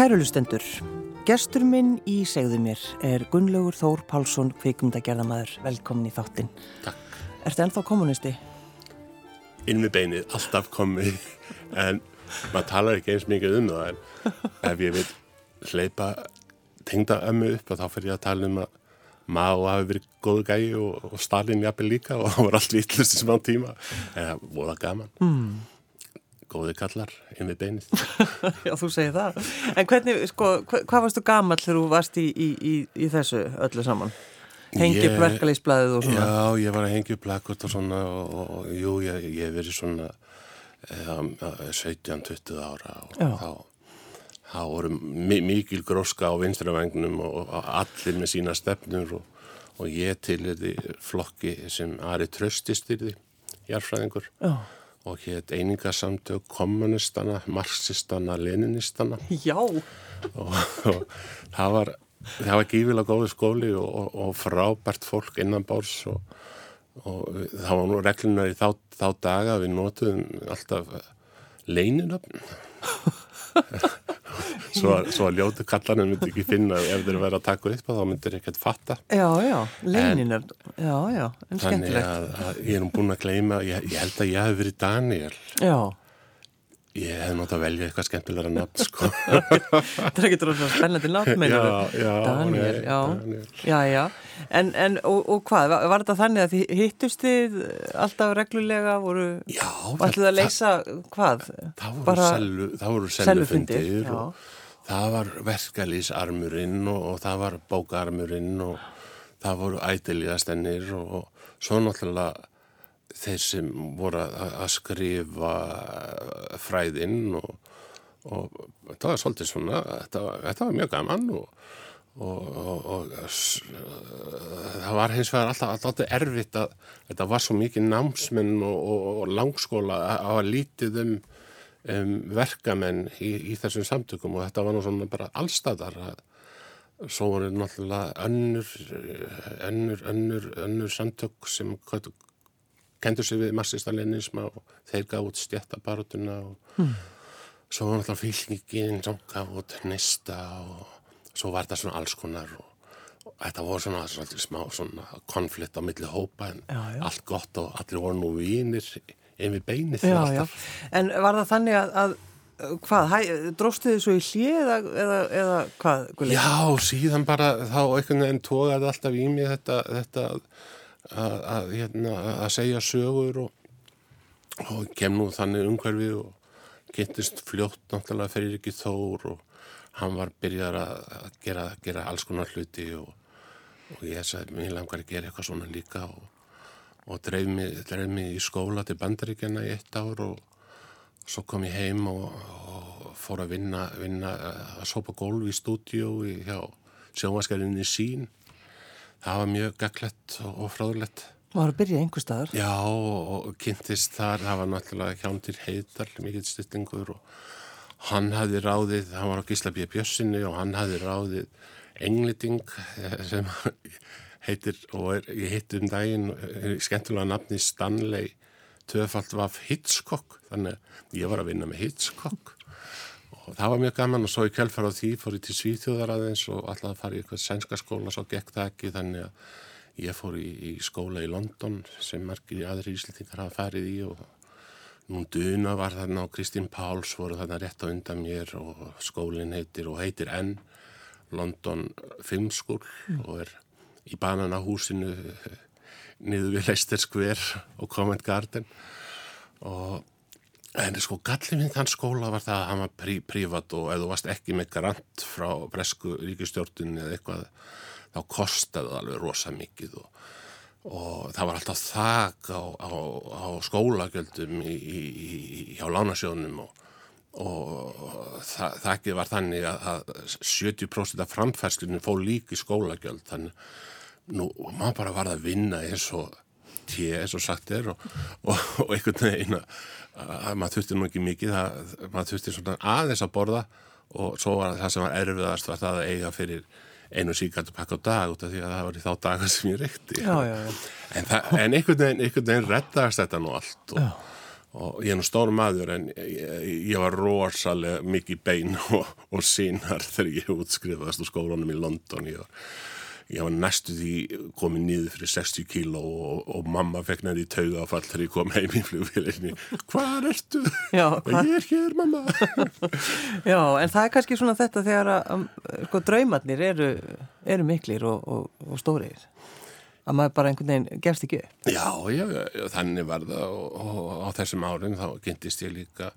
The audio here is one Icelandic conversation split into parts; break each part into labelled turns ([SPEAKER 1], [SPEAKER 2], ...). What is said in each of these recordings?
[SPEAKER 1] Kærulustendur, gestur minn í segðu mér er Gunnlaugur Þór Pálsson, kvikmyndagerðamæður. Velkomin í þáttinn.
[SPEAKER 2] Takk.
[SPEAKER 1] Ertu ennþá kommunisti?
[SPEAKER 2] Inn við beinið, alltaf komið, en maður talar ekki eins mikið um það, en ef ég vil hleypa tengda ömmu upp og þá fyrir ég að tala um að maður hafi verið góðu gæi og, og Stalin jafnir líka og það var allt vitlust í smá tíma, en það voða gaman. Mm góði kallar inn við beinið.
[SPEAKER 1] Já, þú segir það. En hvernig, sko, hva, hvað varstu gammal þegar þú varst í, í, í, í þessu öllu saman? Hengið verkefliðsblæðið og svona?
[SPEAKER 2] Já, ég var að hengið plakot og svona og, og, og jú, ég hef verið svona um, 17-20 ára og Já. þá, þá voru mikil gróska á vinstravengnum og, og allir með sína stefnur og ég til því flokki sem Ari Tröstist því, jarfræðingur. Já og hétt einingasamtök kommunistana, marxistana, leninistana
[SPEAKER 1] Já. Og,
[SPEAKER 2] og það var það var gífilega góði skóli og, og, og frábært fólk innan bárs og það var nú reglunar í þá, þá daga við notuðum alltaf leininöfn svo, svo að ljótu kallanum myndi ekki finna ef þeir verið að taka upp þá myndir ekkert fatta.
[SPEAKER 1] Já, já, leininar Já, já, en skemmtilegt
[SPEAKER 2] að, að ég er nú búin að gleyma ég, ég held að ég hef verið Daniel
[SPEAKER 1] Já.
[SPEAKER 2] Ég hef nátt að velja eitthvað skemmtilega nafn sko.
[SPEAKER 1] Það er ekki dróðslega spennandi nafn
[SPEAKER 2] meina
[SPEAKER 1] Daniel, já, Daniel. já, já En, en og, og hvað, var, þetta þannig að þið hittust þið alltaf reglulega voru,
[SPEAKER 2] Já
[SPEAKER 1] ætluð að leysa hvað?
[SPEAKER 2] Það voru, selvufundir og það var verkalýsarmurinn og, og það var bókarmurinn og það voru ætiliðastennir og, og svo náttúrulega þeir sem voru að skrifa fræðinn og, og það var svolítið svona, þetta þetta var mjög gaman og Og, og, og það var hins vegar alltaf, alltaf erfitt að þetta var svo mikið námsmenn og, og langskóla að hafa lítið um, um verkamenn í, í þessum samtökum og þetta var nú svona bara allstæðar svo voru náttúrulega önnur önnur, önnur, önnur samtök sem kendur sig við marxista-leninisma og þeir gaf út stjættabarutuna og hmm. svo var náttúrulega fylgingin sem gaf út nista og svo var þetta svona alls konar og, þetta voru svona, svona smá svona konflikt á milli hópa en já, já. allt gott og allir voru nú vínir inn við beinið
[SPEAKER 1] já, En var það þannig að, að hvað, dróstu þið svo í hlið eða, eða, hvað?
[SPEAKER 2] Guðleik? Já, síðan bara þá einhvern veginn tóðaði alltaf í mig þetta, þetta að, að, hérna, að segja sögur og, og kem nú þannig umhverfið og kynntist fljótt náttúrulega fyrir ekki þór og hann var byrjar að gera, gera alls konar hluti og, og ég sagði mér langar að gera eitthvað svona líka og, og dreif mig, dreif mig í skóla til bandaríkjana í eitt ár og svo kom ég heim og, og fór að vinna, vinna að sópa gólf í stúdíu hjá sjómaskælinni sín það var mjög gaglegt og fráðlegt
[SPEAKER 1] Var að byrja einhver staðar?
[SPEAKER 2] Já og kynntist þar, það var náttúrulega hjántir heitar, mikið styrtingur og hann hafði ráðið, hann var á Gísla B. Bjössinni og hann hafði ráðið engliting eh, sem heitir, og er, ég hitt um daginn eh, skemmtilega nafni Stanley Töfald Vaff Hitchcock þannig að ég var að vinna með Hitchcock og það var mjög gaman og svo í kjálfar á því fór ég til Svíþjóðar aðeins og alltaf að fara í eitthvað sænska skóla svo gekk það ekki þannig að ég fór í, í skóla í London sem margir aðri íslitingar hafa farið í og Nún Duna var þarna og Kristín Páls voru þarna rétt á undan mér og skólinn heitir og heitir N London Film School mm. og er í bananahúsinu niður við Leicester Square og Covent Garden. Og en sko gallið minn þann skóla var það að hann var prí, prívat og ef þú varst ekki með garant frá bresku ríkistjórninu eða eitthvað þá kostaði það alveg rosa mikið og og það var alltaf þak á, á, á skólagjöldum í, í, í, hjá lánasjónum og, og það, þakkið var þannig að, að 70% af framfærslunum fóð líki skólagjöld. Þannig nú maður bara var að vinna eins og tíu eins og sagt er og, og, og einhvern veginn að maður þurfti nú ekki mikið það, maður þurfti svona aðeins að borða. Og svo var það sem var erfiðast var það að eiga fyrir einu síkart að pakka á dag út af því að það var í þá daga sem ég reykti.
[SPEAKER 1] Já, já, já.
[SPEAKER 2] en, það, en einhvern veginn, veginn reddast þetta nú allt og, og ég er nú stór maður en ég, ég var rosalega mikið bein og, og sínar þegar ég útskrifaðast úr skólanum í London ég var, ég var næstu því komið nýður fyrir 60 kíló og, og mamma fekk næri í tauga áfall þegar ég kom heim í flugfélaginni hvað ertu?
[SPEAKER 1] Já, hva?
[SPEAKER 2] Ég er hér mamma
[SPEAKER 1] Já, en það er kannski svona þetta þegar að sko, draumarnir eru, eru miklir og, og, og stórir að maður bara einhvern veginn gefst ekki.
[SPEAKER 2] Já, já, já, þannig var það og, og á þessum árin þá kynntist ég líka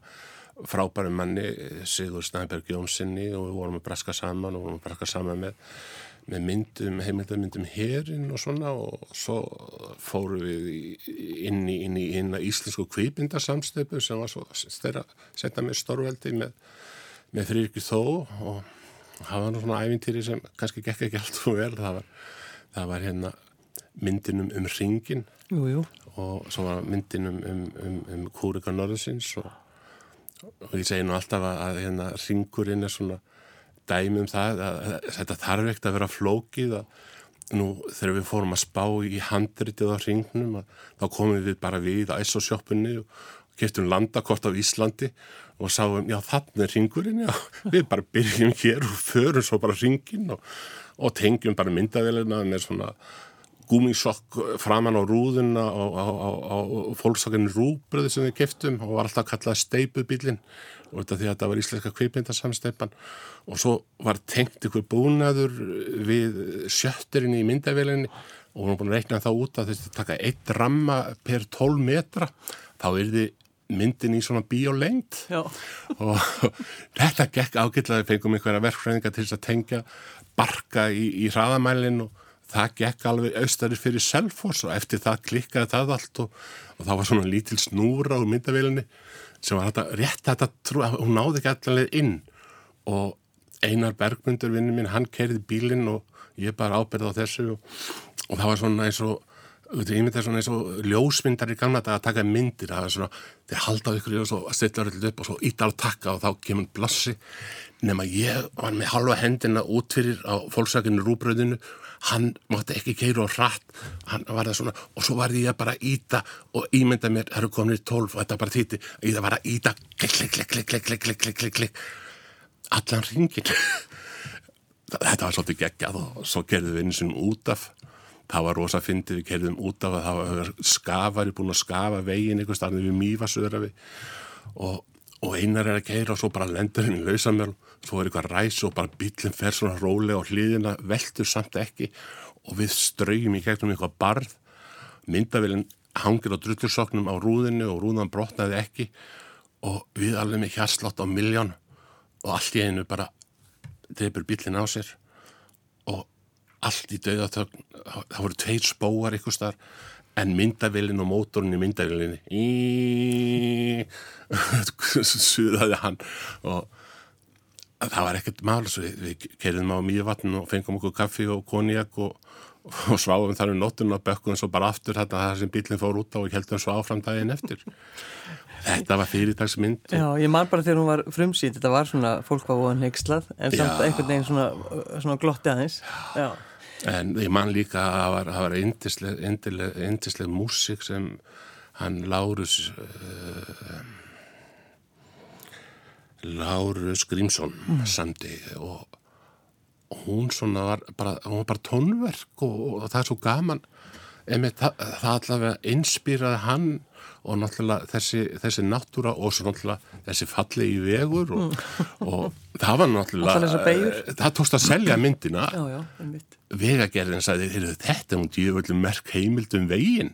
[SPEAKER 2] frábæri manni Sigur Snæberg Jónssoni og við vorum að braska saman og vorum að braska saman með, með myndum, heimildamyndum herin og svona og svo fóru við inn í, inn í, inn í íslensku kvipindarsamstöpu sem var svo stærra setna með stórveldi með, með Frýrki Þó og það var svona ævintýri sem kannski gekk ekki allt og vel það var, það var hérna myndinum um ringin
[SPEAKER 1] Jú, jú.
[SPEAKER 2] og svo var myndinum um, um, um kúrika norðinsins og, og ég segi nú alltaf að, að hérna ringurinn er svona dæmi um það að, að þetta þarf ekkert að vera flókið að nú þegar við fórum að spá í handritið á ringnum að, þá komum við bara við að ISO sjoppunni og keftum landakort á Íslandi og sáum, já þannig er ringurinn, já, við bara byrjum hér og förum svo bara ringin og, og tengjum bara myndavelina með svona gúmisokk framan á rúðuna á, á, á, á fólksakinn rúbröðu sem við keftum og var alltaf kallað steipubílin og þetta því að þetta var íslenska kveipindarsamsteipan og svo var tengt ykkur búnaður við sjötturinn í myndavélinni og við erum búin að reikna það út að þessi taka eitt ramma per 12 metra. Þá er þið myndin í svona bíólengt
[SPEAKER 1] Já.
[SPEAKER 2] og þetta gekk ágætlega. Við fengum einhverja verkfræðinga til þess að tengja barka í, í hraðamælinn og það gekk alveg austarir fyrir Selfoss og eftir það klikkaði það allt og, og það var svona lítil snúra úr myndavélinni sem var þetta, rétt þetta trú, hún náði ekki allaveg inn. Og Einar Bergmundur vinnu minn, hann kerði bílinn og ég bara ábyrði á þessu og, og það var svona eins og ég myndi það svona eins og ljósmyndar í gamla dag að taka myndir, það var svona þeir halda ykkur og svo stilla öll upp og svo íta á takka og þá kemur blassi nema ég var með halva hendina út fyrir á fólksakinu rúbröðinu hann mátti ekki keira og hratt. Hann var það svona og svo var ég bara að íta og ímynda mér, það eru komin í tólf og þetta bara þýtti, ég það var að íta klikk, klikk, klikk, klikk, klikk, klikk, klikk, klikk, klikk. Allan ringin þetta var svolítið geggjað og svo gerðum við einu sinum út af. Það var rosa fyndið, við gerðum út af að það var skafari búin að skafa veginn einhvers starfið við mýfasöðrafi og, og einar er að keira og svo bara lendur henni lausamjöl svo er eitthvað ræs og bara bílinn fer svona rólega og hlýðina veldur samt ekki. Og við ströyjum í gegnum eitthvað barð. Myndavillin hangir á drullursoknum á rúðinu og rúðan brotnaði ekki. Og við alveg með hjarslátt á miljón og allt í einu bara dreipur bílinn á sér. Og allt í dauðatögn, það voru tveir spóar ykkur starf, en myndavillin og mótorinn í myndavillinni í suðaði hann. Og það var ekkert mál svo við, við kerðum á mývatn og fengum okkur kaffi og konjak og, og sváum þar um nóttun og bökkum svo bara aftur þetta það sem bílinn fór út á og heldum svo áfram daginn eftir þetta var fyrirtagsmynd og
[SPEAKER 1] Já, ég man bara þegar hún var frumsýnd, þetta var svona, fólk var voðan heikslað, en samt einhvern veginn svona, svona glotti aðeins. Já.
[SPEAKER 2] En ég man líka að það var, indisleg, indisleg músík sem hann Lárus uh, Lárus Grímsson samdi og, og hún svona var bara, hún var bara tónverk og, og það er svo gaman. Einmitt, það, það allavega inspýraði hann og náttúrulega þessi, þessi náttúra og svo náttúrulega þessi falli í vegur og, og það var náttúrulega eh, það tókst að selja myndina.
[SPEAKER 1] Já, já,
[SPEAKER 2] vegagerðin sagði, þetta er hún djöfullum merk heimild um veginn.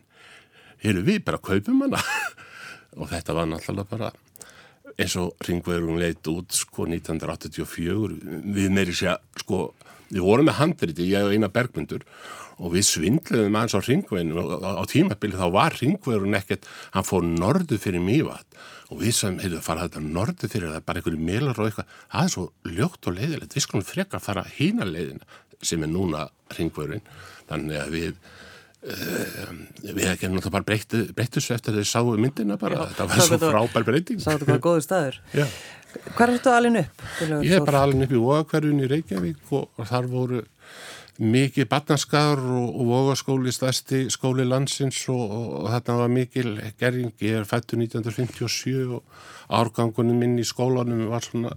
[SPEAKER 2] Heyrðu, við bara kaupum hana. Og þetta var náttúrulega bara eins og ringverðum leit út sko 1984 við meiri segja, sko við vorum með handriti, ég og eina bergmyndur og við svindluðum aðeins á ringverðinu og á, á tímabili þá var ringverðun ekkert, hann fór norðu fyrir mývat og við sem, heyrðu, fara þetta norðu fyrir það, bara einhverju melar og eitthvað það er svo ljótt og leiðilegt, við skulum frekar fara hína leiðina sem er núna ringverðin, þannig að við Uh, við ekki náttúrulega bara breyttu, breyttu svo eftir að þau sáu myndina bara,
[SPEAKER 1] Já,
[SPEAKER 2] þetta var
[SPEAKER 1] það
[SPEAKER 2] svo frábær breyting
[SPEAKER 1] Sá þetta hvað góður staður.
[SPEAKER 2] Já.
[SPEAKER 1] Hvað er þetta alveg upp?
[SPEAKER 2] Ég er bara alveg upp í óakverjun í Reykjavík og, þar voru mikið batnarskar og, og vogaskóli stærsti skóli landsins og, og, þarna var mikil gerðing, ég er fættu 1957 og árgangunum minn í skólanum var svona,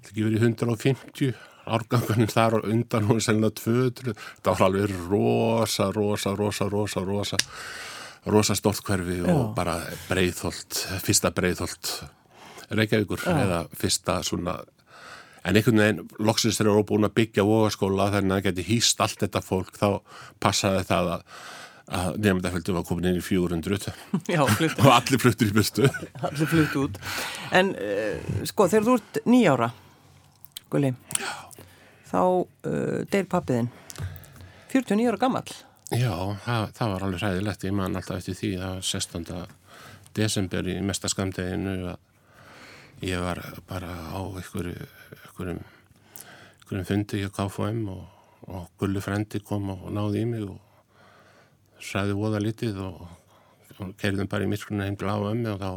[SPEAKER 2] þetta ekki verið 150 árgangunum þar og undan hún sennilega 200, þetta var alveg rosa, rosa, rosa, rosa, rosa rosa stórt hverfi og
[SPEAKER 1] Já.
[SPEAKER 2] bara breiðholt, fyrsta breiðholt Reykjavíkur eða fyrsta svona en einhvern veginn loksins þegar eru búin að byggja vogaskóla þannig að það geti hýst allt þetta fólk þá passaði það að, að nefndaföldu var komin inn í 400
[SPEAKER 1] Já,
[SPEAKER 2] og allir fluttur í burtu.
[SPEAKER 1] Allir flutt út. En uh, sko, þegar þú ert nýjára, Gulli, þá uh, deyr pappiðinn. 49 ára gammal.
[SPEAKER 2] Já, það, það var alveg hræðilegt ég man alltaf eftir því var 16. desember í mesta skamdeginu að ég var bara á einhverju einhverjum, einhverjum fundi í KFM og, og Gulli frendi kom og, náði í mig og sæði voða litið og, og kerðum bara í myrkruna heim til ömmi og þá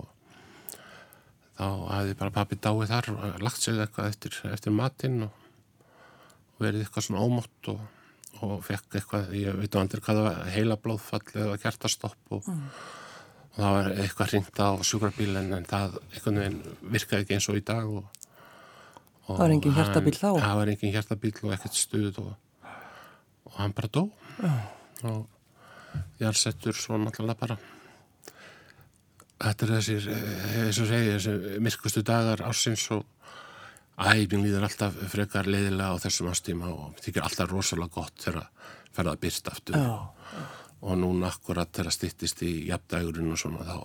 [SPEAKER 2] þá hafði bara pappi dáið þar og lagt sig eitthvað eftir, eftir matinn og verið eitthvað svona ómótt og, og fekk eitthvað, ég veit á andur hvað það var heila blóðfall eða kjartastopp og, og það var eitthvað hringt á sjúkrabíl en, það einhvern veginn virkaði ekki eins og í dag og, og
[SPEAKER 1] Það var engin hjartabíll þá?
[SPEAKER 2] Það var engin hjartabíl og ekkert stuð og, hann bara dó. Og ég er settur svo náttúrulega bara. Þetta er þessir, eh, eins og segja, þessir myrkustu dagar ársins og æfing líður alltaf frekar leiðilega á þessum ástíma og þykir alltaf rosalega gott þegar ferða að byrsta aftur
[SPEAKER 1] Já.
[SPEAKER 2] og núna akkurat þegar styttist í jafndægurinn og svona þá,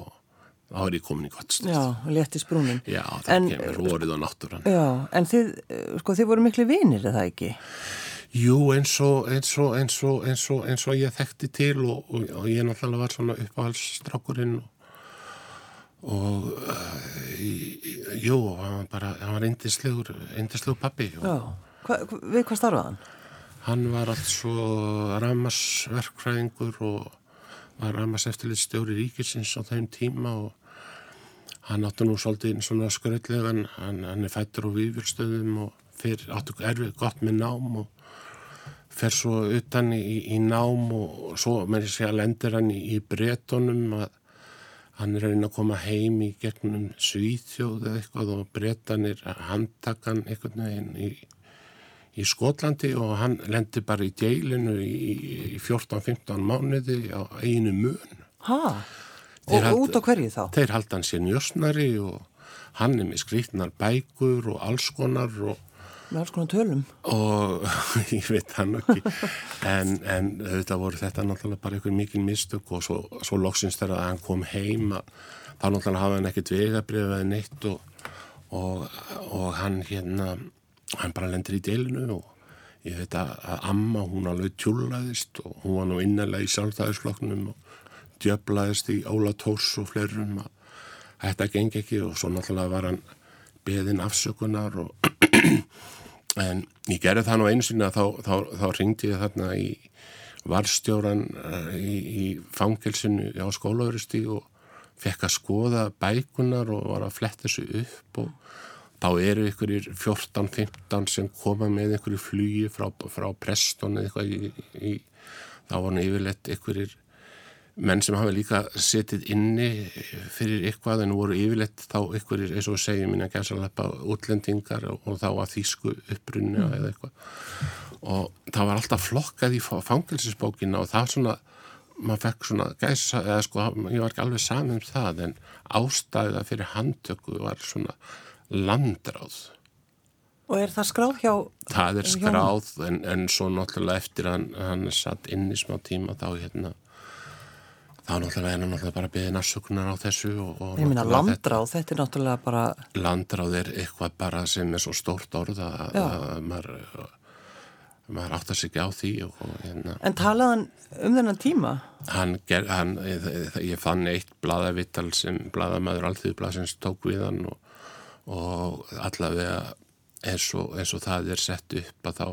[SPEAKER 2] þá er ég komin í gott stund.
[SPEAKER 1] Já, létti sprúnin.
[SPEAKER 2] Já, það
[SPEAKER 1] En-
[SPEAKER 2] kemur vorið og náttúran.
[SPEAKER 1] Já, en þið, uh, sko, þið voru miklu vinir, eða ekki?
[SPEAKER 2] Jú, eins og, eins og, eins og, eins og, eins og ég þekkti til og, og, og ég náttúrulega var svona uppáhaldsstrákurinn og, og uh, jú, hann var bara, hann var eindislegur, eindislegur pappi og.
[SPEAKER 1] Hva, við hvað starfaði hann?
[SPEAKER 2] hann var allt svo ramasverkfræðingur og var ramas eftirlitstjóri ríkisins á þeim tíma og hann átti nú svolítið svona skröldlegan, hann, hann er fættur á výfjölstöðum og fyrir áttu erfið gott með nám og fer svo utan í, í nám og svo með þess að lendir hann í, í bretonum að hann er að reyna að koma heim í gegnum Svíþjóð eða eitthvað og bretanir handtakan einhvern veginn í, í Skotlandi og hann lendir bara í deilinu í, í 14-15 mánuði á einu mun. Þeir
[SPEAKER 1] Og
[SPEAKER 2] halda-
[SPEAKER 1] út á hverju þá?
[SPEAKER 2] Þeir halda hann sér njösnari og hann er með skrýtnar bækur og alls konar og,
[SPEAKER 1] Með alls konar tölum.
[SPEAKER 2] og ég veit hann ekki en, en þetta voru þetta náttúrulega bara einhver mikil mistök og svo, svo loksins þegar hann kom heim þá náttúrulega hafa hann ekkert vegabrið eða neitt og, og, og hann hérna hann bara lendir í deilinu og ég veit að, að amma hún alveg tjúlaðist og hún var nú innanlega í sjálfstæðisflokknum og djöflaðist í Óla Tórs og fleirum að þetta gengi ekki og svo náttúrulega var hann beðin afsökunar og en ég gerði það nú einu sinni að þá, þá, þá ringdi ég þarna í varstjóran uh, í, í fangelsinu á skólauristi og fekk að skoða bækunar og var að fletta þessu upp og þá eru ykkurir 14-15 sem koma með einhverju flugi frá, frá Preston eða eitthvað í, í, þá var hann yfirleitt ykkurir menn sem hafa líka setið inni fyrir eitthvað en voru yfirleitt þá ykkur eins og segjum minna gæsalappa útlendingar og, og þá að þýsku upprunni eða eitthvað. Og það var alltaf flokkað í fangelsisbókina og það svona maður fekk svona gæsa eða sko ég var ekki alveg saman um það en ástæða fyrir handtöku var svona landráð.
[SPEAKER 1] Og er það skráð hjá...
[SPEAKER 2] það er skráð en, en svo náttúrulega eftir að hann, hann satt inn í smá tíma þá hérna þá náttúrulega er hann náttúrulega bara beðin afsökunar á þessu og, og
[SPEAKER 1] Ég minna landráð, þetta er náttúrulega bara...
[SPEAKER 2] þetta- landráð er eitthvað bara sem er svo stórt orð að, að maður maður áttar sig ekki á því og, og hérna
[SPEAKER 1] En talaðan um þennan tíma?
[SPEAKER 2] hann, ger, hann ég, ég fann eitt blaðavittal sem blaðamæður alþjóðblasins tók við hann og, og allavega eins og, eins og það er sett upp að þá,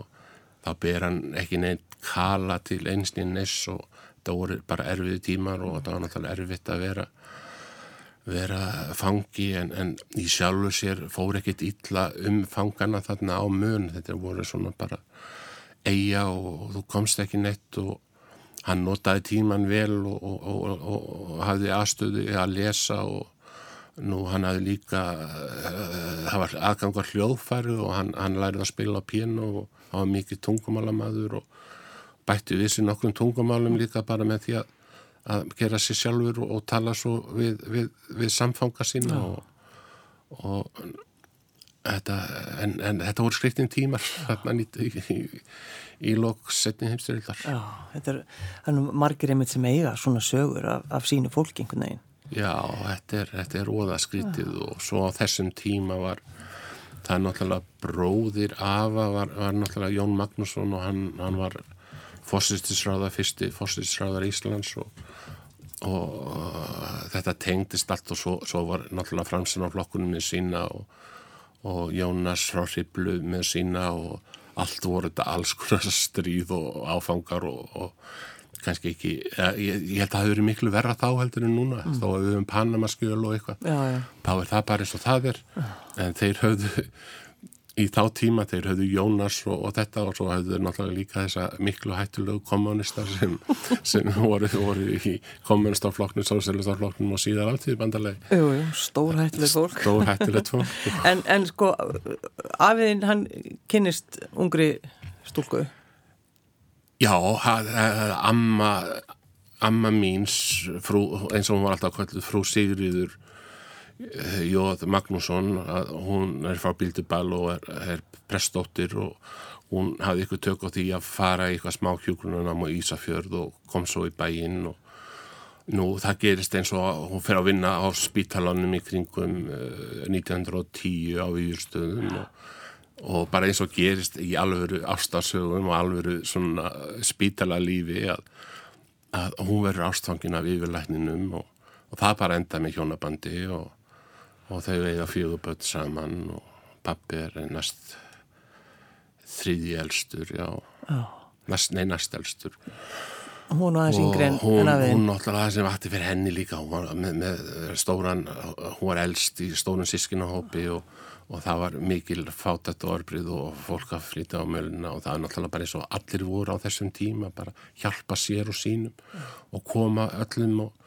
[SPEAKER 2] þá ber hann ekki neitt kala til einsni ness og það voru bara erfiði tímar og það var náttúrulega erfitt að vera vera fangi en, en í sjálfu sér fór ekkit illa um fangana þarna á mun. Þetta voru svona bara eiga og þú komst ekki neitt og hann notaði tíman vel og, og, og, og hafði aðstöðu að lesa og nú hann hafði líka uh, það var aðgangar hljóðfæri og hann, hann lærið að spila á piano og hann var mikið tungumálamadur og bætti við sér nokkrum tungumálum líka bara með því að, að gera sér sjálfur og tala svo við, við, við samfanga sína og þetta, en, en þetta voru skriftin tímar í, í, í lok setni heimstyrildar
[SPEAKER 1] Já, þetta er, er margir einmitt sem eiga svona sögur af, af sínu fólk einhvern veginn.
[SPEAKER 2] Já, þetta er, þetta er óðaskrítið Já. og svo á þessum tíma var það er náttúrulega bróðir Ava var, var náttúrulega Jón Magnússon og hann, hann var fórsýstisráðar, fyrsti fórsýstisráðar Íslands og, og uh, þetta tengdist allt og svo, svo var náttúrulega Fransin á flokkunum með sína og og Jónas frá Hriblu með sína og allt voru þetta alls konar stríð og áfangar og, og kannski ekki, ég, ég held að það hefur verið miklu verra þá heldur en núna. Mm. þá hefur við um Panamaskjöl og eitthvað. Þá er það bara eins og það er. En þeir höfðu í þá tíma þeir höfðu Jónas og, og þetta og svo höfðu þeir náttúrulega líka þessa miklu hættulegu kommunistar sem, sem voru, voru í kommunistaflokknum, sósélistaflokknum og síðan alltíði bandalegi.
[SPEAKER 1] Jú, jú, stór hættulegt fólk.
[SPEAKER 2] Stór hættulegt fólk.
[SPEAKER 1] en, en sko, afiðin hann kynist ungri stúlku?
[SPEAKER 2] Já, amma, amma míns, frú, eins og hún var alltaf kvölduð, frú Sigriður Eh, Jóð Magnússon hún er frá Bildubal og er, er prestóttir og hún hafði ykkur tök á því að fara í eitthvað smá hjógrununam og Ísafjörð og kom svo í bæinn og nú það gerist eins og hún fer að vinna á spítalanum í kringum 1910 eh, á výrstöðum og, og bara eins og gerist í alvöru ástarsögum og alvöru svona spítalalífi að, að hún verður ástfangin af yfirlækninum og, og það bara enda með hjónabandi og og þau eiga fjöguböld saman og pappi er næst þriði elstur, já. Oh. næst, nei næst elstur.
[SPEAKER 1] Hún var aðeins yngre en
[SPEAKER 2] hún, hún náttúrulega það sem vatti fyrir henni líka. Var með, með stóran hún var elst í stórun sískinahópi og, og það var mikil fátætt og orbrið og fólk að flytja á möluna og það er náttúrulega bara eins og allir voru á þessum tíma bara hjálpa sér og sínum og koma öllum og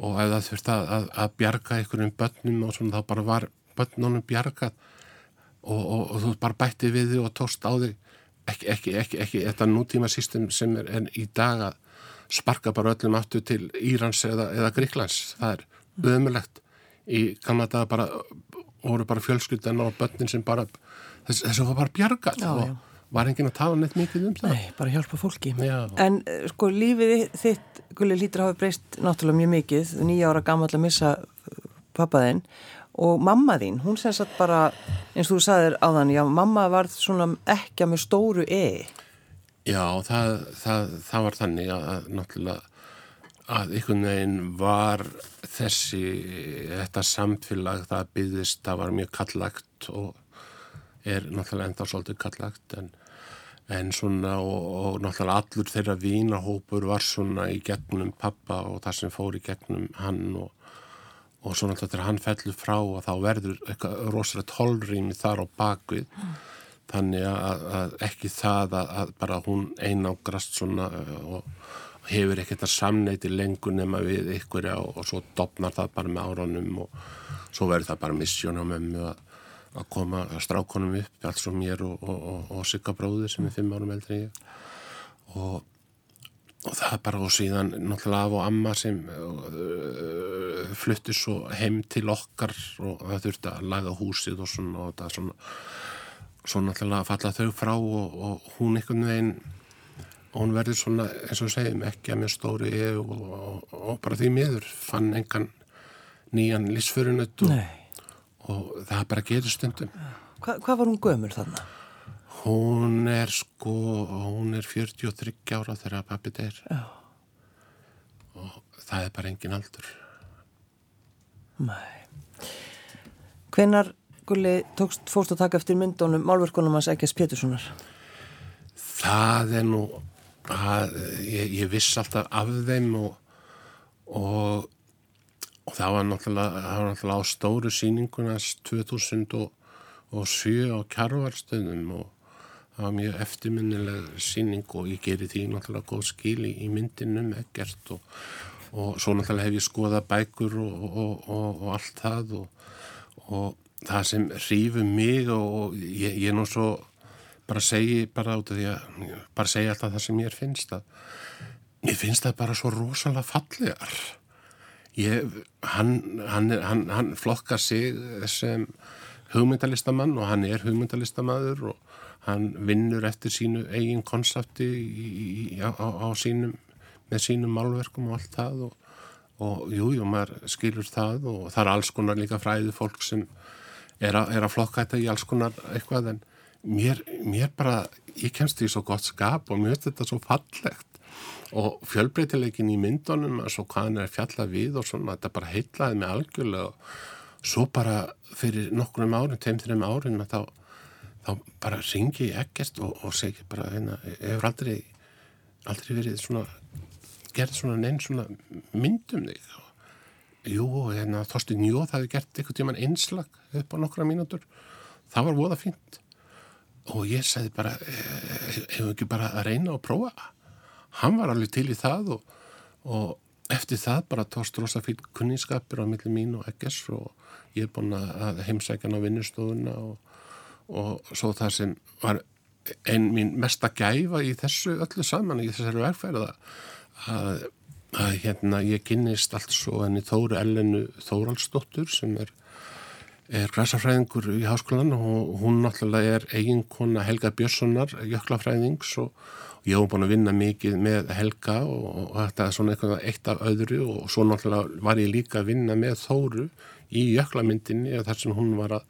[SPEAKER 2] og ef það þurfti að, að, að bjarga einhverjum börnum og svona þá bara var börnunum bjargað. Og, og, og þú bara bætti við þig og tóst á þig. Ekki, ekki, ekki, ekki þetta nútíma system sem er en í dag að sparka bara öllum aftur til Írans eða, eða Gríklands, það er ömulegt í kannan daga bara voru bara fjölskyldan og börnin sem bara þess, þess að það var bara bjargað. Já, og já var enginn að tala neitt mikið um það?
[SPEAKER 1] Nei, bara hjálpa fólki. Já. En eh, sko lífið þitt, Gulli, lítur hafa breyst náttúrulega mjög mikið, nýja ára gammal að missa eh, pappaðinn og mamma þín, hún sem sagt bara eins og þú sagðir á þann, já, mamma var svona ekki að með stóru e.
[SPEAKER 2] Já, það, það, það var þannig að, náttúrulega að einhvern veginn var þessi, þetta samtfélag það byggðist, það var mjög kallagt og er náttúrulega enda svolítið kallagt en en svona og, og náttúrulega allur þeirra vínahópur var svona í gegnum pappa og það sem fór í gegnum hann og, og svo náttúrulega þegar hann fellur frá og þá verður eitthvað rosalega tólrými þar á bakvið mm. þannig að, að ekki það að, að bara hún einágrast svona og hefur ekkert að samneiti lengur nema við ykkur og, og svo dopnar það bara með áraunum og svo verður það bara missjón á mömmu að að koma strákonum upp alls og mér og, og, og, og Sigga bróður sem er fimm árum eldri og það bara og síðan náttúrulega af og amma sem uh, fluttir svo heim til okkar og það þurfti að laga húsið og svona og það svona svo náttúrulega falla þau frá og hún einhvern veginn hún verður svona eins og segjum ekki að mér stóri og bara því miður fann engan nýjan lísförunut og og það bara getur stundum
[SPEAKER 1] Hva, Hvað var hún gömur þannig?
[SPEAKER 2] Hún er sko hún er 43 ára þegar pappi deyr Já. og það er bara engin aldur
[SPEAKER 1] Nei Hvenar Gulli tókst fórst að taka eftir myndunum málverkunum hans Ekkes Péturssonar?
[SPEAKER 2] Það er nú að, ég, ég viss alltaf af þeim og, og og það var náttúrulega, það var náttúrulega á stóru síningunast 2007 á kjarvarstöðum og það var mjög eftirminnileg síning og ég geri því náttúrulega góð skil í, í myndinum ekkert og, og svo náttúrulega hef ég skoðað bækur og, og allt það og það sem hrýfu mig og ég, ég nú svo bara segi bara út af því að bara segi alltaf það sem ég finnst að mér finnst það bara svo rosalega fallegar ég, hann, hann, hann, hann flokkar sig sem hugmyndalistamann og hann er hugmyndalistamadur og hann vinnur eftir sínu eigin konsepti á, á, sínum með sínum málverkum og allt það og, og jú, jú, maður skilur það og það er alls konar líka fræðu fólk sem er, a, er að flokka þetta í alls konar eitthvað en mér, mér bara, ég kemst því svo gott skap og mér finnst þetta svo fallegt og fjölbreytileikin í myndunum og svo hvað hann er fjallað við og svona, þetta bara heitlaði mig algjörlega. Og svo bara fyrir nokkrum árin, tegum þreim árin þá, þá bara ringi ég ekkert og, og segi bara hérna, hefur aldrei, aldrei verið svona, gerð svona neinn svona myndum þig. Og jú, hérna Þorstin Jóð hafi gert eitthvað tíman einslag upp á nokkra mínútur. Það var voða fínt. Og ég sagði bara eh, hefur ekki bara að reyna og prófa hann var alveg til í það og, og eftir það bara tóst rosa fyrir kunningskapir á milli mín og ekkers og ég er búin að heimsækja hann á vinnustofuna og, og svo það sem var einn mín mesta gæfa í þessu öllu saman í þessari verkfæriða að, að hérna ég kynist allt svo henni Þóru Ellenu Þóraldsdóttur sem er er græsafræðingur í háskólan og hún náttúrulega er eiginkona Helga Björnssonar jöklafræðings og ég hef búin að vinna mikið með Helga og, og þetta er svona eitthvað eitt af öðru og svo náttúrulega var ég líka að vinna með Þóru í jöklamyndinni og þar sem hún var að,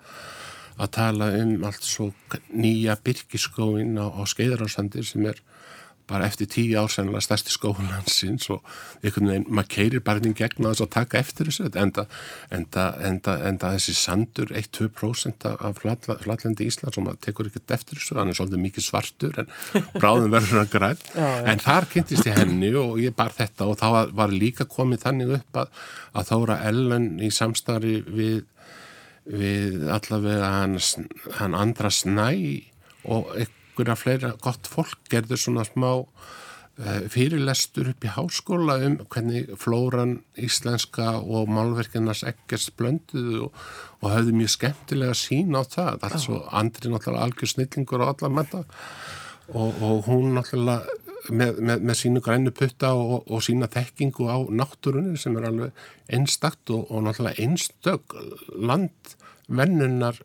[SPEAKER 2] að tala um allt svo nýja byrkiskóin á, á skeiðarásandir sem er bara eftir tíu ár sennilega stærsti skólansins og einhvern veginn, maður keirir bara inn gegn að þess að taka eftir þessu. Enda, enda, enda, enda þessi sandur 1-2% af flatlendi Íslands og maður tekur ekkert eftir þessu hann er svolítið mikið svartur en bráðum verður hann græn en þar kynntist ég henni og ég bar þetta og þá var líka komið þannig upp að, að þóra Ellen í samstarfi við, við allavega hann, hann andra snæ og eitthvað einhverja fleira gott fólk gerður svona smá uh, fyrirlestur upp í háskóla um hvernig flóran íslenska og málverkinnars ekkert blönduðu og, og hafði mjög skemmtilega sín á það. Altså andri náttúrulega algjör snillingur á alla metta og, og hún náttúrulega með, með, með sínu grænu putta og, og sína þekkingu á náttúrunni sem er alveg einstakt og náttúrulega einstök landvennunar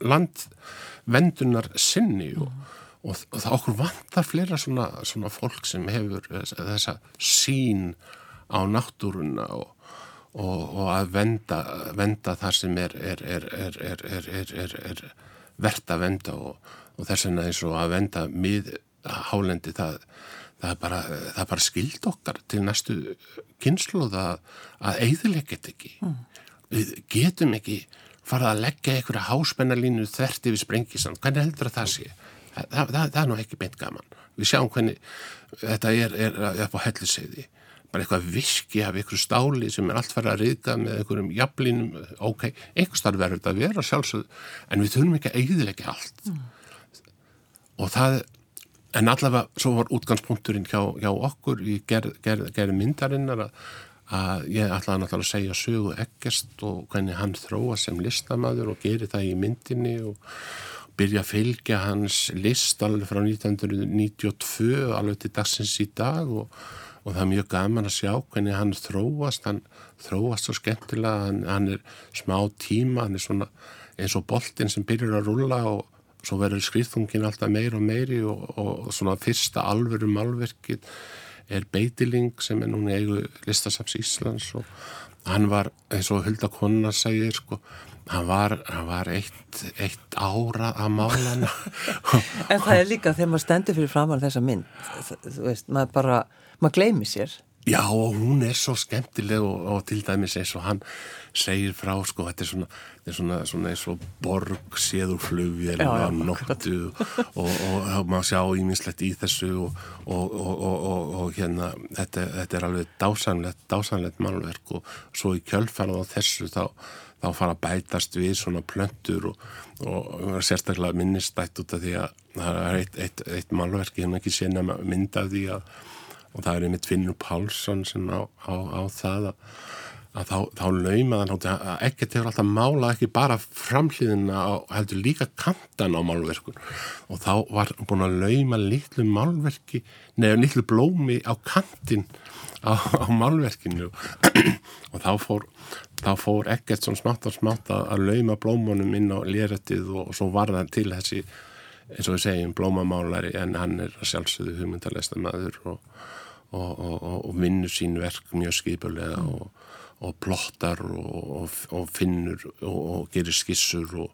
[SPEAKER 2] landvendunar sinni og og, og það okkur vantar fleira svona, svona fólk sem hefur þessa sín á náttúruna og, og, og að venda, venda þar sem er, er, er, er verðt að venda og þess vegna eins og að venda mið hálendi það, það er bara, bara skild okkar til næstu kynslu að, að eigðileg get ekki. Mm. við getum ekki farað að leggja einhverja háspennalínu þert yfir sprengisan, hvernig heldur að það sé það, það, það er nú ekki beint gaman. Við sjáum hvernig þetta er, er upp á helliseiði bara eitthvað viski af einhverju stáli sem er allt farið að riðga með einhverjum jafnlínum, ok, einhver starf verður þetta að vera sjálfsögð, en við þurfum ekki að eigiðleika allt. Mm. og það, en allavega svo var útgangspunkturinn hjá, hjá okkur í gerð ger, ger myndarinnar að, að ég ætlaði náttúrulega að segja sögu ekkert og hvernig hann þróa sem listamæður og geri það í myndinni og byrja að fylgja hans list alveg frá 1992 alveg til dagsins í dag og, og það er mjög gaman að sjá hvernig hann þróast, hann þróast svo skemmtilega, hann, hann er smá tíma, hann er svona eins og boltin sem byrjar að rulla og svo verður skriðþungin alltaf meir og meiri og, og svona fyrsta alveru málverkið er beitiling sem er núna eigu listasafs Íslands og hann var eins og Hulda Konna segir sko hann var, hann var eitt, eitt ára að mála hann
[SPEAKER 1] En það er líka þegar maður stendur fyrir framar þessa mynd þú veist, maður bara, maður gleymi sér
[SPEAKER 2] Já og hún er svo skemmtileg og, og til dæmis eins og hann segir frá sko þetta er svona, þetta er svona, svona eins og borg séður flugvél og nóttu og, og, og maður sjá íminnslegt í þessu og hérna þetta, þetta er alveg dásanlegt, dásanlegt málverk og svo í kjölfarað á þessu þá, þá fara að bætast við svona plöntur og sérstaklega minnistætt út af því að það er eitt, eitt, eitt málverk ég hef ekki séð nefn að mynda því að og það er einmitt Finnur Pálsson sem á, á, á það að, að þá, þá laumaðan að ekkert hefur alltaf málað ekki bara framhlýðina á heldur líka kantan á málverkun. Og þá var búin að lauma litlu málverki nefnir litlu blómi á kantin á, á málverkinu. Og þá fór þá fór ekkert svona smátt og smátt að lauma blómunum inn á lérættið og, og svo var það til þessi eins og við segjum blómamálari en hann er sjálfsögðu hugmyndarleista maður og og, og, og vinnur sín verk mjög skipulega og, og plottar og finnur og gerir skissur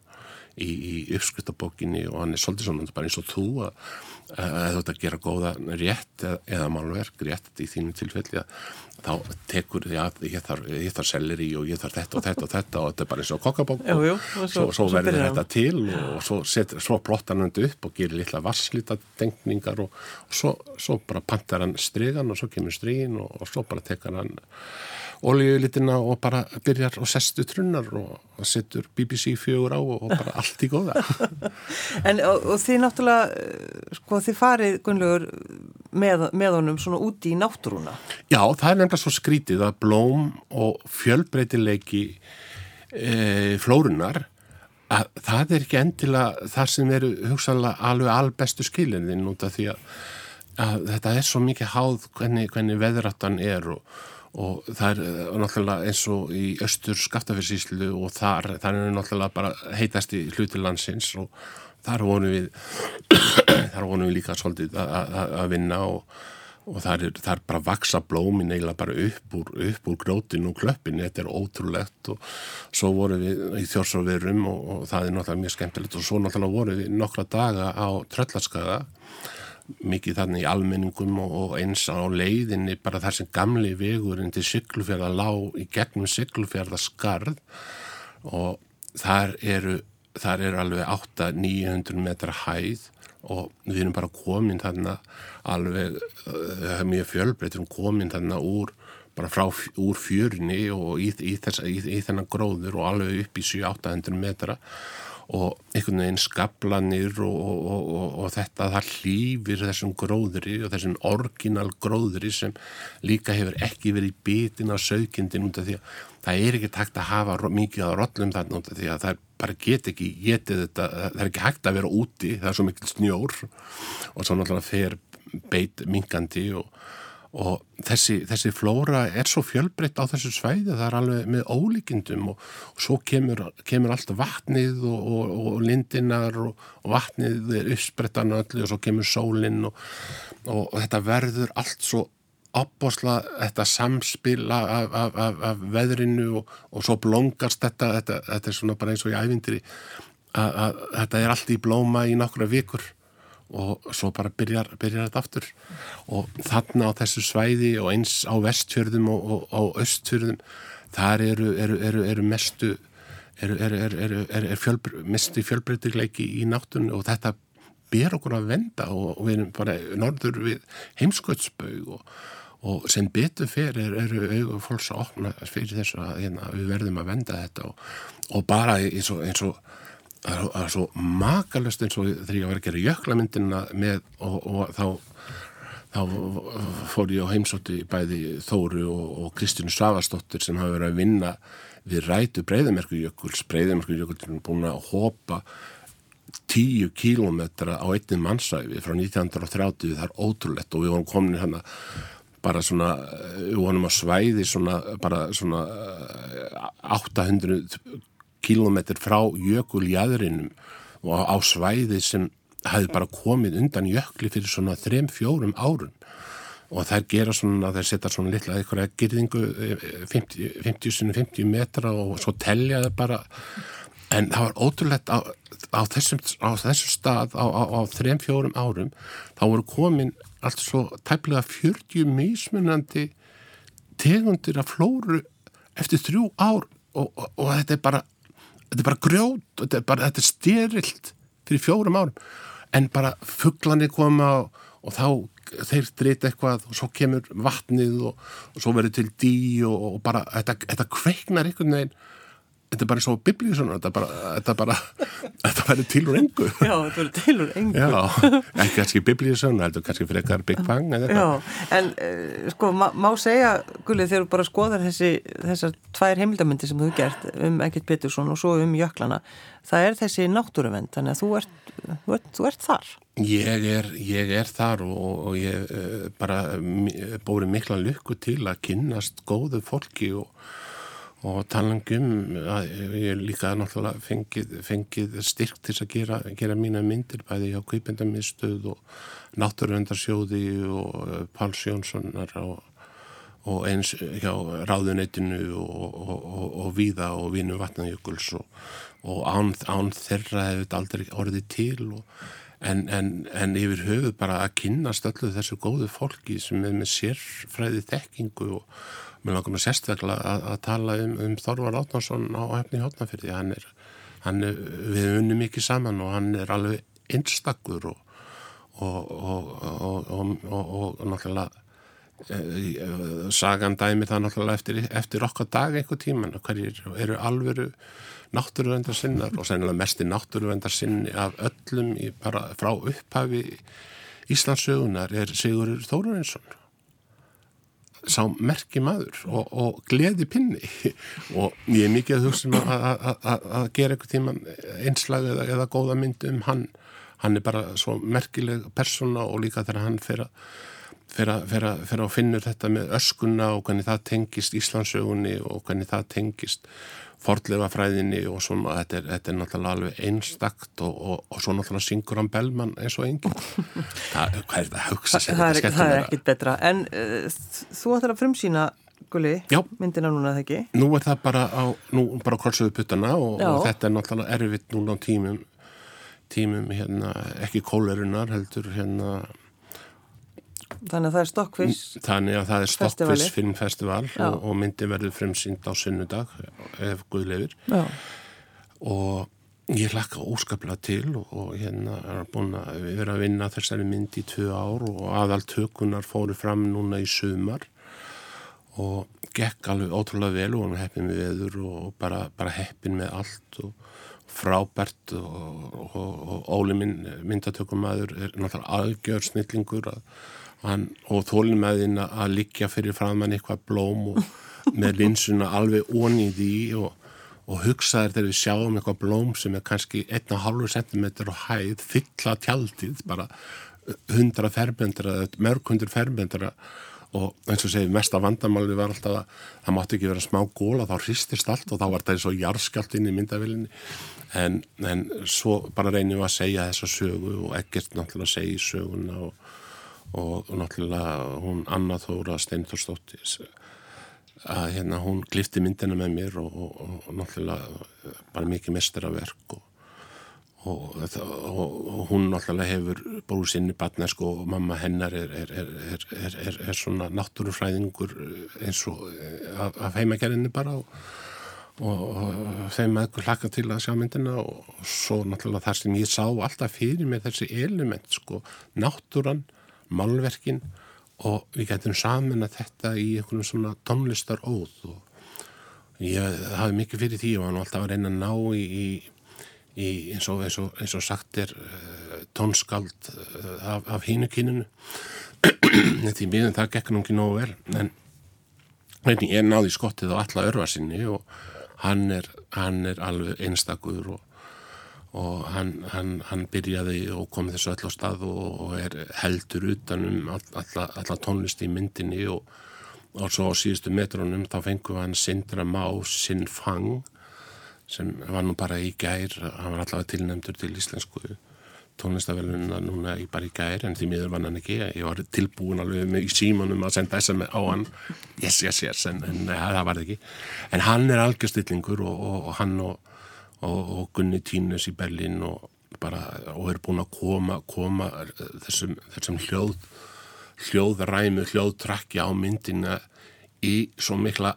[SPEAKER 2] í, í uppskuttabókinni og hann er svolítið svona bara eins og þú að, að þetta gera góða rétt eða, eða málverk rétt í þínu tilfelli að þá tekur því að ég þarf, þarf selleri og ég þarf þetta og þetta og þetta og þetta er bara eins og kokkabók og, og svo, svo verður þetta til og svo, set, svo plottar hann upp og gerir litla varslita tengningar og, og svo, svo bara pantar hann strygan og svo kemur strygin og, og svo bara tekar hann olíulitina og bara byrjar og sestu trunnar og setur BBC fjögur á og bara allt í góða.
[SPEAKER 1] En og, og þið náttúrulega eh, sko þið farið Gunnlaugur með, með honum svona úti í náttúruna?
[SPEAKER 2] Já, það er nefnilega svo skrítið að blóm og fjölbreytileiki e, flórunar að það er ekki endilega þar sem eru hugsaðlega alveg albestu skilinðin út af því að, að þetta er svo mikið háð hvernig, hvernig veðrattan er og og það er eh, náttúrulega eins og í östur skaftafyrsíslu og þar, þar er náttúrulega bara heitast í hluti landsins og þar vonum við þar vonum við líka svolítið að vinna og, og þar er, þar bara vaksa blómin eiginlega bara upp úr, upp úr grótin og klöppin, þetta er ótrúlegt og svo vorum við í þjórsóverum og, og það er náttúrulega mjög skemmtilegt. Og svo náttúrulega vorum við nokkra daga á Tröllaskaða mikið þannig í almenningum og eins á leiðinni bara þar sem gamli vegurinn til syklufjörða lág í gegnum syklufjörða skarð og þar eru, þar eru alveg 8-900 metra hæð og við erum bara komin þarna alveg, það er mjög fjölbreytt, við erum komin þarna úr bara frá úr fjörni og í, í, þess, í, í þennan gróður og alveg upp í 7-800 metra og einhvern veginn skablanir og, og, og, og þetta það hlýfir þessum gróðri og þessum orginal gróðri sem líka hefur ekki verið bitin á sögindin út af því að það er ekki takt að hafa mikið á rollum þarna út af því að það bara get ekki getið þetta, það er ekki hægt að vera úti það er svo mikil snjór og svo náttúrulega fer beit minkandi og og þessi, þessi flóra er svo fjölbreytt á þessu svæði það er alveg með ólíkindum og, og svo kemur, kemur alltaf vatnið og, og, lindinar og vatnið er uppsprettan og svo kemur sólinn og þetta verður allt svo ábosla þetta samspila af, af, af, af veðrinu og svo blóngast þetta, þetta, þetta er svona bara eins og í ævindiri að þetta er allt í blóma í nokkra vikur og svo bara byrjar, byrjar þetta aftur. Og þarna á þessu svæði og eins á vestfjörðum og, og á östfjörðum þar eru, eru, eru, eru mestu er fjölbr, mestu fjölbreytileiki í náttunni og þetta ber okkur að venda og, og við erum bara norður við heimsköldsbaug og, og sem betur fyrir eru auðvitað fólks að opna fyrir þessu að hérna, við verðum að venda þetta og bara eins og eins og það er svo makalust eins og þegar ég var að gera jöklamyndina með og, og þá, þá fór ég á heimsótti bæði Þóru og, og Kristján Svavastóttir sem hafa verið að vinna við rætu breyðamerkujökuls breyðamerkujökuls er búin að hopa tíu kílometra á einnig mannsæfi frá 1930 það er ótrúlegt. Og við vorum komin hérna bara svona, við vorum að svæði svona, bara svona 800 eh, kilómetr frá jökuljæðrinum og á svæði sem hafi bara komið undan jökli fyrir svona 3-4 árun og þær gera svona, þær setja svona litla eitthvað gerðingu 50-50 metra og svo telja það bara. En það var ótrúlegt á, á, þessum, á þessum stað á, á 3-4 árum þá voru komin allt svo tæplega 40 mísmunandi tegundir af flóru eftir þrjú ár og, og, og þetta er bara þetta er bara grjót, þetta er bara þetta er styrilt fyrir fjórum árum. En bara fugglanir koma og, og þá þeir drita eitthvað og svo kemur vatnið og, svo verður til dí og bara þetta, þetta kveiknar einhvern veginn þetta er bara svo biblíusunar þetta er bara, þetta er bara þetta verður til úr engu.
[SPEAKER 1] Já, þetta verður til úr engu.
[SPEAKER 2] Já, ekki kannski biblíusunar þetta er kannski fyrir eitthvað Big Bang
[SPEAKER 1] Já, en uh, sko, má, má segja Gulli, þegar þú bara skoðar þessi þessar tvær heimildamöndi sem þú gert um Egil Pettersson og svo um Jöklana það er þessi náttúruvend þannig að þú ert, þú ert, þú ert þar.
[SPEAKER 2] Ég er, ég er þar og, og ég uh, bara bóri mikla lukku til að kynnast góðu fólki og og talangum að ég líka náttúrulega fengið, fengið styrk til að gera, gera mína myndir bæði hjá Kvípendamistuð og Náttúruvöndarsjóði og eh, Páls Jónssonar og, og eins hjá Ráðuneytinu og, og, og Víða og Vínu Vatnajökuls og án, án þeirra hefur þetta aldrei orðið til en, en, en yfir höfu bara að kynast öllu þessu góðu fólki sem er með sérfræði þekkingu og Mér langar nú sérstaklega að, að tala um, um Þorvar Átnarsson á hefni hótnafyrði. Hann er, hann er, við unnum mikið saman og hann er alveg einstakkur og, og, og, og náttúrulega e, sagan dæmi það náttúrulega eftir, eftir okkar dag einhver tíman og hverjir eru alveru náttúruvendar sinnar og sennilega mestir náttúruvendar sinni af öllum í, bara frá upphafi Íslandsögunar er Sigurður Þóruninsson sá merki maður og, og gleði pinni. Og ég er mikið að hugsa um að gera eitthvað tíma einslag eða, eða góða mynd um hann. Hann er bara svo merkileg persóna og líka þegar hann fer að fyrir að finna þetta með öskuna og hvernig það tengist Íslandsögunni og hvernig það tengist fordlefa fræðinni og svona þetta er, þetta er náttúrulega alveg einstakt og, og, og svo náttúrulega syngur hann Bellmann eins og enginn. Hvað er það að hugsa sér?
[SPEAKER 1] Það, er, það er ekkit betra. En uh, þú ætlar að frumsýna Gulli, myndina núna þegar ekki?
[SPEAKER 2] Nú er það bara á, nú bara krolsuðu puttana og, og þetta er náttúrulega erfitt núna á tímum tímum hérna ekki kólerunar heldur hérna
[SPEAKER 1] Þannig að það er Stokkvís
[SPEAKER 2] Þannig að það er Stokkvís filmfestival og, og myndi verður fremsynd á sunnudag ef Guðleifir og ég hlakka óskaplega til og, og hérna er búin að verðum að vinna þessari mynd í tvö ár og aðal tökunar fóru fram núna í sumar og gekk alveg ótrúlega vel og hann heppin með veður og bara, bara heppin með allt og frábært og, og Óli minn, myndatökumæður er náttúrulega algjör snillingur að hann, og þólum með þín að liggja fyrir framann eitthvað blóm og með linsuna alveg onið í og, og hugsaður þegar við sjáum eitthvað blóm sem er kannski 1,5 cm og hæð fylla tjaldið bara 100 ferbendra, mörg hundur ferbendra og eins og segi mesta vandamáli var alltaf að það mátti ekki vera smá góla þá hristist allt og þá var það eins og jarskjált inn í myndavillinni en, en svo bara reynum við að segja þessa sögu og ekkert náttúrulega að segja söguna og og, og náttúrulega hún Anna Þóra Steinforsdóttis að hérna hún glifti myndina með mér og, og, og náttúrulega bara mikið mestarverk og hún náttúrulega hefur búið sinni batnesk og mamma hennar er, er, er, er svona náttúrufræðingur eins og af, af heimagerðinni bara og og þeim aðgur hlaka til að sjá myndina og svo náttúrulega þar sem ég sá alltaf fyrir mig þessi element sko, náttúran málverkin og við getum saman að þetta í einhvern svona tónlistar óð og ég hafi mikið fyrir því og hann var alltaf að reyna að ná í, í, eins, og, eins, og, eins og sagt er uh, tónskald uh, af, af hínukininu því miðan það gekk nú ekki nógu vel en er náði skottið á alla örfa sinni og hann er, hann er alveg einstakur og og hann, hann, hann byrjaði og kom þessu öll á stað og er heldur utanum alla, alla tónlist í myndinni og, og svo á síðustu metrónum þá fengum hann Sindra Má Sinn Fang sem var nú bara í gær, hann var allavega tilnæmdur til íslensku tónlistavelununa núna í bara í gær en því miður vann hann ekki, ég var tilbúin alveg með símanum að senda SMS á hann. Yes, yes, yes, en, en það var ekki. En hann er algjörstillingur og, og, og hann og og, og Gunni Tínus í Berlin og bara, og er búin að koma, koma þessum, þessum hljóð hljóðræmu, hljóðtrakki á myndina í svo mikla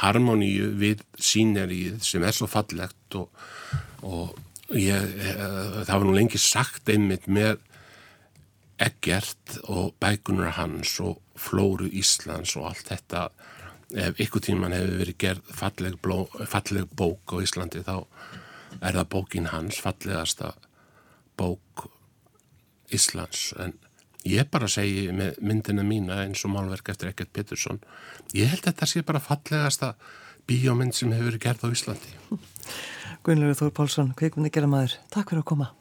[SPEAKER 2] harmoníu við síneríð sem er svo fallegt og, og ég, eh, það var nú lengi sagt einmitt með Eggert og bækunar hans og Flóru Íslands og allt þetta ef ykkur tíman hefur verið gerð falleg, bló, falleg bók á Íslandi þá er það bókin hans fallegasta bók Íslands. En ég bara segi með myndina mína eins og málverk eftir Eggert Pettersson ég held að þetta sé bara fallegasta bíómynd sem hefur verið gerð á Íslandi.
[SPEAKER 1] Gunnlegu Þór Pálsson, kveikmyndi gera maður Takk fyrir að koma